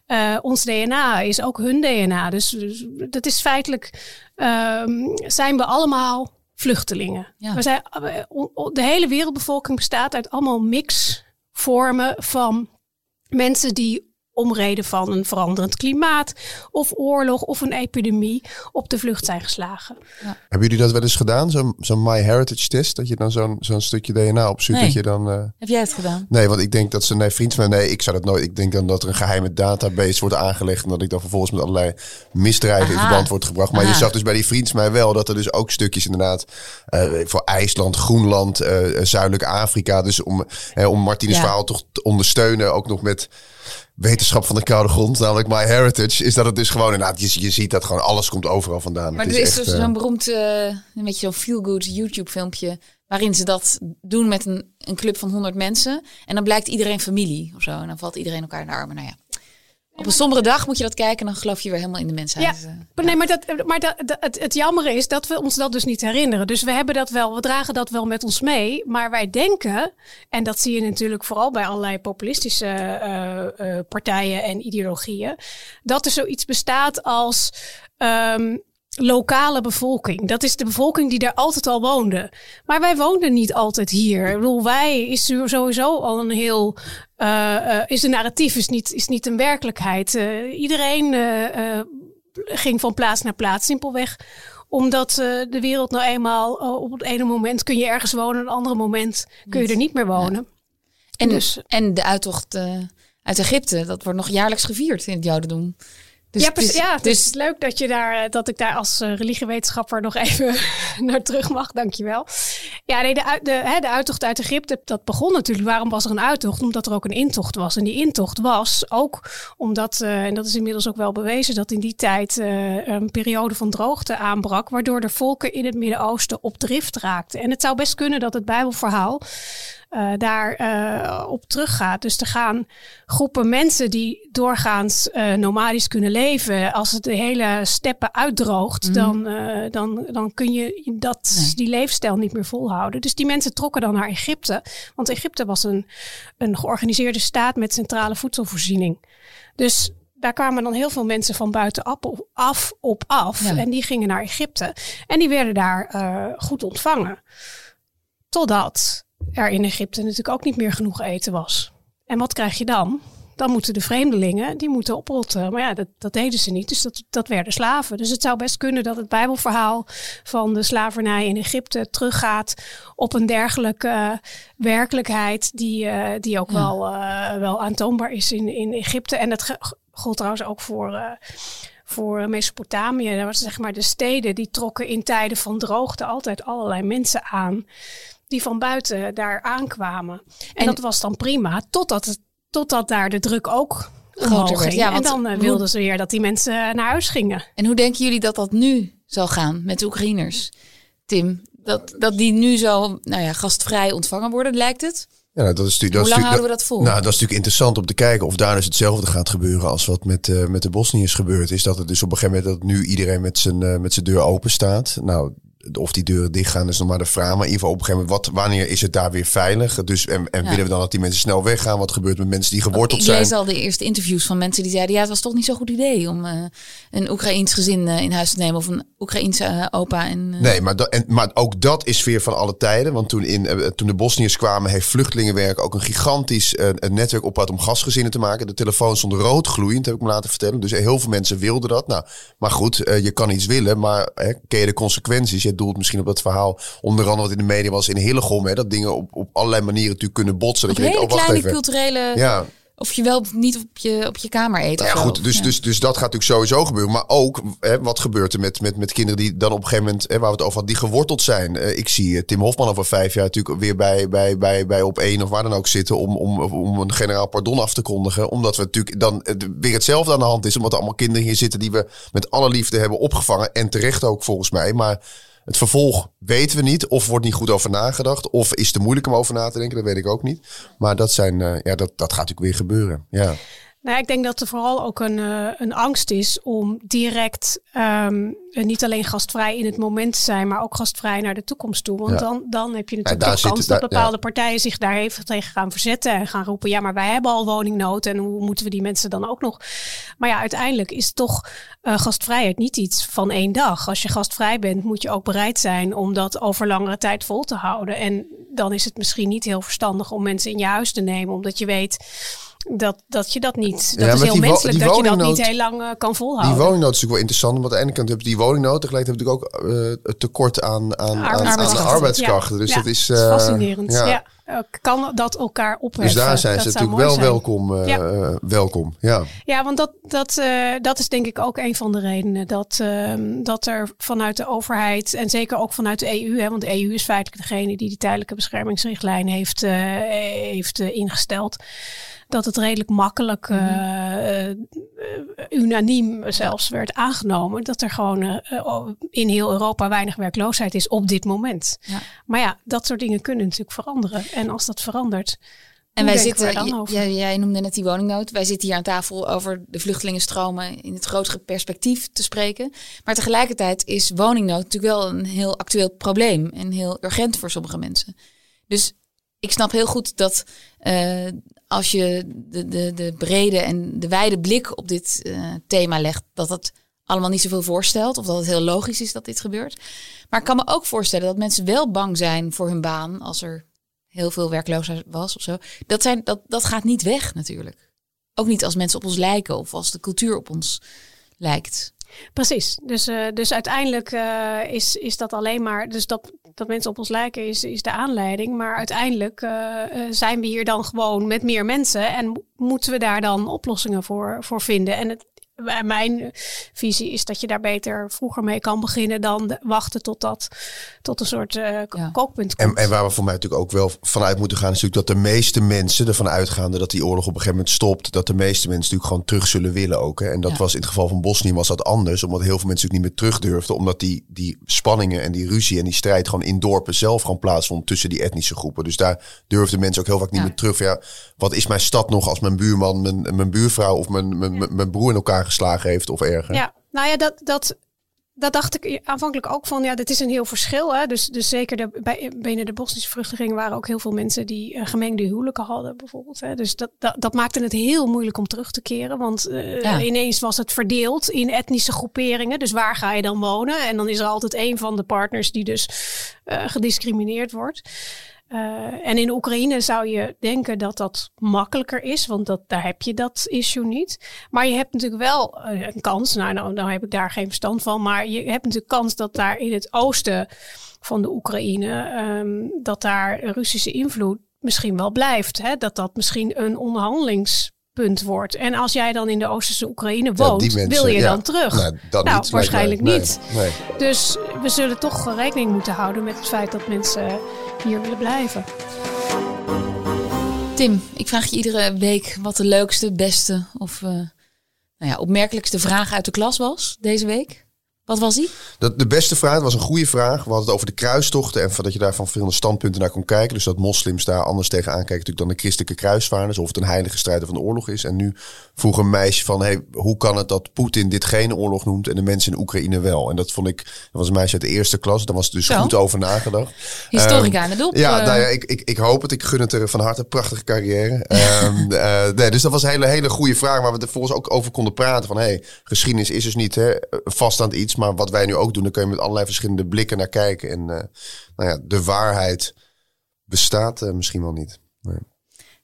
Eh, ons DNA is ook hun DNA. Dus, dus dat is feitelijk, ehm, zijn we allemaal vluchtelingen. Ja. We zijn, eh, de hele wereldbevolking bestaat uit allemaal mix vormen van mensen die om reden van een veranderend klimaat of oorlog of een epidemie op de vlucht zijn geslagen. Ja. Hebben jullie dat wel eens gedaan? Zo'n zo MyHeritage test? Dat je dan zo'n zo'n stukje DNA opzoekt? Nee. Dat je dan, uh... Heb jij het gedaan? Nee, want ik denk dat ze, nee, vriend van mij, nee, ik zou dat nooit. Ik denk dan dat er een geheime database wordt aangelegd en dat ik dan vervolgens met allerlei misdrijven Aha. in verband wordt gebracht. Maar Aha. je zag dus bij die vriend van mij wel dat er dus ook stukjes inderdaad uh, voor IJsland, Groenland, uh, Zuidelijk Afrika. Dus om, om Martinez ja. verhaal toch te ondersteunen, ook nog met wetenschap van de koude grond, namelijk My Heritage, is dat het dus gewoon inderdaad, je, je ziet dat gewoon alles komt overal vandaan. Maar er is, is dus uh, zo'n beroemd, uh, een beetje zo'n feel-good YouTube filmpje, waarin ze dat doen met een, een club van 100 mensen. En dan blijkt iedereen familie of zo. En dan valt iedereen elkaar in de armen. Nou ja. Op een sombere dag moet je dat kijken en dan geloof je weer helemaal in de mensheid. Ja, nee, maar, dat, maar dat, het, het jammer is dat we ons dat dus niet herinneren. Dus we hebben dat wel, we dragen dat wel met ons mee. Maar wij denken, en dat zie je natuurlijk vooral bij allerlei populistische uh, uh, partijen en ideologieën, dat er zoiets bestaat als um, lokale bevolking. Dat is de bevolking die daar altijd al woonde. Maar wij woonden niet altijd hier. Ik bedoel, wij is sowieso al een heel. Uh, uh, is een narratief, is niet, is niet een werkelijkheid. Uh, iedereen ging van plaats naar plaats, simpelweg omdat de wereld nou eenmaal op het ene moment kun je ergens wonen, op het andere moment kun je er niet meer wonen. Ja. En, dus, en de uittocht uit Egypte, dat wordt nog jaarlijks gevierd in het Jodendom. Dus ja, dus, ja, dus het is leuk dat, je daar, dat ik daar als uh, religiewetenschapper nog even naar terug mag. Dankjewel. Ja, nee, de, de, hè, de uittocht uit Egypte, dat begon natuurlijk. Waarom was er een uittocht? Omdat er ook een intocht was. En die intocht was ook omdat, uh, en dat is inmiddels ook wel bewezen, dat in die tijd uh, een periode van droogte aanbrak. Waardoor de volken in het Midden-Oosten op drift raakten. En het zou best kunnen dat het Bijbelverhaal uh, daar uh, op teruggaat. Dus er gaan groepen mensen die doorgaans uh, nomadisch kunnen leven. Als het de hele steppen uitdroogt, mm. dan, dan, dan kun je dat, nee. die leefstijl niet meer volhouden. Dus die mensen trokken dan naar Egypte. Want Egypte was een, een georganiseerde staat met centrale voedselvoorziening. Dus daar kwamen dan heel veel mensen van buitenaf af, op af. Ja. En die gingen naar Egypte. En die werden daar goed ontvangen. Totdat er in Egypte natuurlijk ook niet meer genoeg eten was. En wat krijg je dan? Dan moeten de vreemdelingen, die moeten oprotten. Maar ja, dat, dat deden ze niet. Dus dat, dat werden slaven. Dus het zou best kunnen dat het bijbelverhaal van de slavernij in Egypte teruggaat op een dergelijke uh, werkelijkheid die, uh, die ook ja. wel, uh, wel aantoonbaar is in, in Egypte. En dat gold trouwens ook voor voor Mesopotamië. Dat was zeg maar de steden die trokken in tijden van droogte altijd allerlei mensen aan die van buiten daar aankwamen. En, en dat was dan prima, totdat, het, totdat daar de druk ook groter werd. Ja, en dan uh, wilden ze weer dat die mensen naar huis gingen. En hoe denken jullie dat dat nu zal gaan met de Oekraïners? Tim, dat, dat die nu zo nou ja, gastvrij ontvangen worden, lijkt het? Ja, dat is natuurlijk, Hoe lang is houden we dat vol? Nou, dat is natuurlijk interessant om te kijken of daar dus hetzelfde gaat gebeuren als wat met, uh, met de Bosniërs gebeurd is. Dat het dus op een gegeven moment dat nu iedereen met zijn, uh, met zijn deur open staat. Nou, of die deuren dicht gaan is nog maar de vraag. Maar in ieder geval op een gegeven moment, wat, wanneer is het daar weer veilig? Dus, en en ja. willen we dan dat die mensen snel weggaan? Wat gebeurt met mensen die geworteld ik zijn? Ik lees al de eerste interviews van mensen die zeiden... ja, het was toch niet zo'n goed idee om uh, een Oekraïens gezin uh, in huis te nemen... of een Oekraïense uh, opa. En, Nee, maar, dat, en, maar ook dat is weer van alle tijden. Want toen, in, toen de Bosniërs kwamen... heeft Vluchtelingenwerk ook een gigantisch netwerk opgebouwd... om gasgezinnen te maken. De telefoon stond rood gloeiend, heb ik me laten vertellen. Dus heel veel mensen wilden dat. Nou, maar goed, je kan iets willen, maar ken je de consequenties? Je doelt misschien op dat verhaal. Onder andere wat in de media was in Hillegom. Hè, dat dingen op, op allerlei manieren natuurlijk kunnen botsen. Dat denkt, oh, kleine even. culturele... Ja. Of je wel niet op je, op je kamer eet. Nou ja, goed, dus, Ja. dus, dus dat gaat natuurlijk sowieso gebeuren. Maar ook, hè, wat gebeurt er met, met, met kinderen die dan op een gegeven moment, hè, waar we het over hadden, die geworteld zijn. Eh, ik zie eh, Tim Hofman over vijf jaar natuurlijk weer bij, bij, bij, bij op één of waar dan ook zitten om, om, om een generaal pardon af te kondigen. Omdat we natuurlijk dan eh, weer hetzelfde aan de hand is. Omdat er allemaal kinderen hier zitten die we met alle liefde hebben opgevangen. En terecht ook volgens mij. Maar het vervolg weten we niet. Of wordt niet goed over nagedacht. Of is te moeilijk om over na te denken. Dat weet ik ook niet. Maar dat, zijn, uh, ja, dat, dat gaat natuurlijk weer gebeuren. Ja. Nou, ik denk dat er vooral ook een, uh, een angst is om direct um, niet alleen gastvrij in het moment te zijn, maar ook gastvrij naar de toekomst toe. Want ja. dan, dan heb je natuurlijk ja, de kans dat bepaalde ja. partijen zich daar even tegen gaan verzetten en gaan roepen: ja, maar wij hebben al woningnood en hoe moeten we die mensen dan ook nog? Maar ja, uiteindelijk is toch uh, gastvrijheid niet iets van één dag. Als je gastvrij bent, moet je ook bereid zijn om dat over langere tijd vol te houden. En dan is het misschien niet heel verstandig om mensen in je huis te nemen, omdat je weet dat, dat je dat niet. Dat ja, is heel menselijk dat je dat niet heel lang uh, kan volhouden. Die woningnood is natuurlijk wel interessant. Want aan de ene kant heb je die woningnood. Tegelijk heb je ook uh, het tekort aan, aan, aan, aan arbeidskrachten. Dus ja, dat is, uh, is fascinerend. Ja. kan dat elkaar opheffen? Dus daar zijn ze natuurlijk wel welkom, ja. welkom. Ja, ja want dat, dat, dat is denk ik ook een van de redenen. Dat, ehm, dat er vanuit de overheid en zeker ook vanuit de EU. Hè, want de EU is feitelijk degene die die tijdelijke beschermingsrichtlijn heeft, heeft ingesteld dat het redelijk makkelijk, uh, uh, unaniem zelfs werd aangenomen. Dat er gewoon uh, in heel Europa weinig werkloosheid is op dit moment. Ja. Maar ja, dat soort dingen kunnen natuurlijk veranderen. En als dat verandert. En wij zitten, dan over? Jij, jij noemde net die woningnood. Wij zitten hier aan tafel over de vluchtelingenstromen in het grotere perspectief te spreken. Maar tegelijkertijd is woningnood natuurlijk wel een heel actueel probleem en heel urgent voor sommige mensen. Dus ik snap heel goed dat uh, als je de, de, de brede en de wijde blik op dit uh, thema legt, dat het allemaal niet zoveel voorstelt. Of dat het heel logisch is dat dit gebeurt. Maar ik kan me ook voorstellen dat mensen wel bang zijn voor hun baan als er heel veel werkloosheid was of zo. Dat, zijn, dat, dat gaat niet weg natuurlijk. Ook niet als mensen op ons lijken of als de cultuur op ons lijkt. Precies. Dus, uh, dus uiteindelijk uh, is, is dat alleen maar. Dus dat, dat mensen op ons lijken is, is de aanleiding. Maar uiteindelijk uh, zijn we hier dan gewoon met meer mensen. En moeten we daar dan oplossingen voor, voor vinden. En mijn visie is dat je daar beter vroeger mee kan beginnen dan wachten tot dat tot een soort uh, kookpunt komt. En, en, waar we voor mij natuurlijk ook wel vanuit moeten gaan, is natuurlijk dat de meeste mensen ervan uitgaande dat die oorlog op een gegeven moment stopt, dat de meeste mensen natuurlijk gewoon terug zullen willen ook. Hè. En dat was in het geval van Bosnië was dat anders, omdat heel veel mensen ook niet meer terug durfden, omdat die, die spanningen en die ruzie en die strijd gewoon in dorpen zelf gewoon plaatsvond tussen die etnische groepen. Dus daar durfden mensen ook heel vaak niet meer terug. Ja, wat is mijn stad nog als mijn buurman, mijn, mijn buurvrouw of mijn, mijn, mijn broer in elkaar geslagen heeft of erger. Ja, nou ja, dat, dat, dat dacht ik aanvankelijk ook van, ja, dit is een heel verschil. Hè? Dus, dus zeker de, bij, binnen de Bosnische vluchtelingen waren ook heel veel mensen die uh, gemengde huwelijken hadden, bijvoorbeeld. Hè? Dus dat, dat, dat, maakte het heel moeilijk om terug te keren. Want uh, ineens was het verdeeld in etnische groeperingen. Dus waar ga je dan wonen? En dan is er altijd een van de partners die dus uh, gediscrimineerd wordt. Uh, en in Oekraïne zou je denken dat dat makkelijker is, want dat, daar heb je dat issue niet. Maar je hebt natuurlijk wel uh, een kans, nou, nou, nou, heb ik daar geen verstand van, maar je hebt natuurlijk kans dat daar in het oosten van de Oekraïne, um, dat daar Russische invloed misschien wel blijft. Hè? Dat dat misschien een onderhandelings punt wordt. En als jij dan in de Oosterse Oekraïne woont, wil je dan terug? Nou, nou niet, waarschijnlijk niet. Nee, Dus we zullen toch rekening moeten houden met het feit dat mensen hier willen blijven. Tim, ik vraag je iedere week wat de leukste, beste of uh, nou ja, opmerkelijkste vraag uit de klas was deze week. Wat was die? Dat, de beste vraag was een goede vraag. We hadden het over de kruistochten en dat je daar van verschillende standpunten naar kon kijken. Dus dat moslims daar anders tegenaan kijken natuurlijk dan de christelijke kruisvaarders. Of het een heilige strijder van de oorlog is. En nu vroeg een meisje van, hey, hoe kan het dat Poetin dit geen oorlog noemt en de mensen in Oekraïne wel? En dat vond ik, dat was een meisje uit de eerste klas. Daar was dus goed over nagedacht. Historica um, aan de dop. Ja, nou ja ik, ik, ik hoop het. Ik gun het er van harte. Prachtige carrière. um, uh, nee, dus dat was een hele, hele goede vraag waar we er volgens ook over konden praten. Van, hey, geschiedenis is dus niet hè, vaststaand iets maar wat wij nu ook doen, dan kun je met allerlei verschillende blikken naar kijken. En uh, nou ja, de waarheid bestaat uh, misschien wel niet. Nee.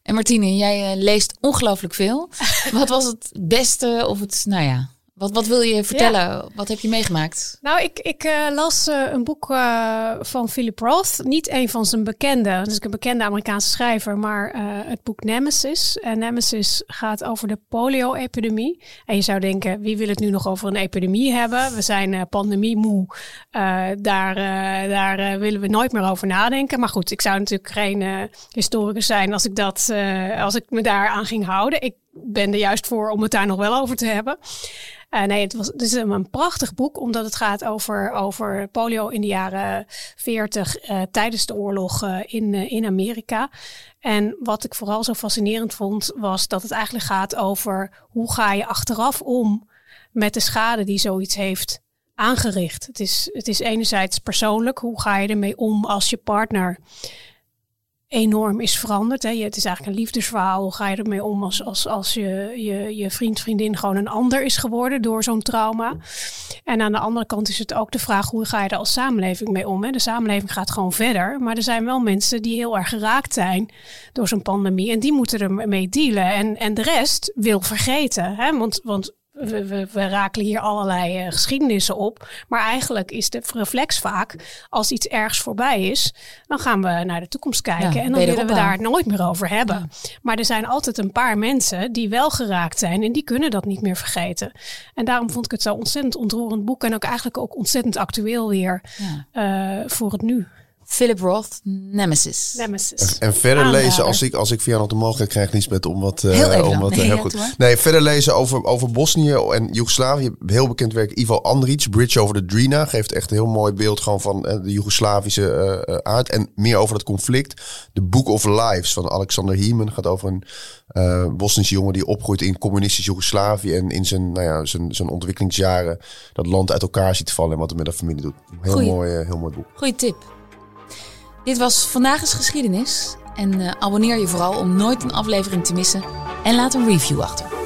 En Martine, jij uh, leest ongelooflijk veel. wat was het beste of het, nou ja, wat, wat wil je vertellen? Wat heb je meegemaakt? Nou, ik, ik uh, las uh, een boek uh, van Philip Roth. Niet een van zijn bekende, dus een bekende Amerikaanse schrijver, maar het boek Nemesis. En Nemesis gaat over de polio-epidemie. En je zou denken, wie wil het nu nog over een epidemie hebben? We zijn pandemie moe. daar daar willen we nooit meer over nadenken. Maar goed, ik zou natuurlijk geen historicus zijn als ik, dat, als ik me daar aan ging houden. Ik ben er juist voor om het daar nog wel over te hebben. Uh, nee, het, was, het is een, prachtig boek, omdat het gaat over, over polio in de jaren 40 uh, tijdens de oorlog uh, in, in Amerika. En wat ik vooral zo fascinerend vond, was dat het eigenlijk gaat over hoe ga je achteraf om met de schade die zoiets heeft aangericht. Het is, het is enerzijds persoonlijk, hoe ga je ermee om als je partner enorm is veranderd. Hè. Het is eigenlijk een liefdesverhaal. Ga je ermee om als, als, als je, je, je vriend, vriendin gewoon een ander is geworden door zo'n trauma? En aan de andere kant is het ook de vraag, hoe ga je er als samenleving mee om? Hè? De samenleving gaat gewoon verder, maar er zijn wel mensen die heel erg geraakt zijn door zo'n pandemie. En die moeten ermee dealen. En, en de rest wil vergeten. Hè? Want, want we, we, we rakelen hier allerlei uh, geschiedenissen op. Maar eigenlijk is de reflex vaak, als iets ergs voorbij is, dan gaan we naar de toekomst kijken. en dan willen we daar het nooit meer over hebben. Maar er zijn altijd een paar mensen die wel geraakt zijn en die kunnen dat niet meer vergeten. En daarom vond ik het zo ontzettend ontroerend boek en ook eigenlijk ook ontzettend actueel weer uh, voor het nu. Philip Roth, Nemesis. Nemesis. En, verder lezen, als ik, als ik via nog de mogelijkheid krijg, Lisbeth, om wat... Uh, heel om wat, nee, heel goed. Nee, verder lezen over, over Bosnië en Joegoslavië. Heel bekend werk, Ivo Andrić, Bridge over the Drina. Geeft echt een heel mooi beeld gewoon van uh, de Joegoslavische uh, aard. En meer over het conflict. The Book of Lives van Alexander Hiemen gaat over een uh, Bosnische jongen die opgroeit in communistisch Joegoslavië. En in zijn, nou ja, zijn, zijn ontwikkelingsjaren dat land uit elkaar ziet vallen en wat hij met de familie doet. Heel, mooi, heel mooi boek. Goeie tip. Dit was Vandaag is Geschiedenis. En uh, abonneer je vooral om nooit een aflevering te missen. En laat een review achter.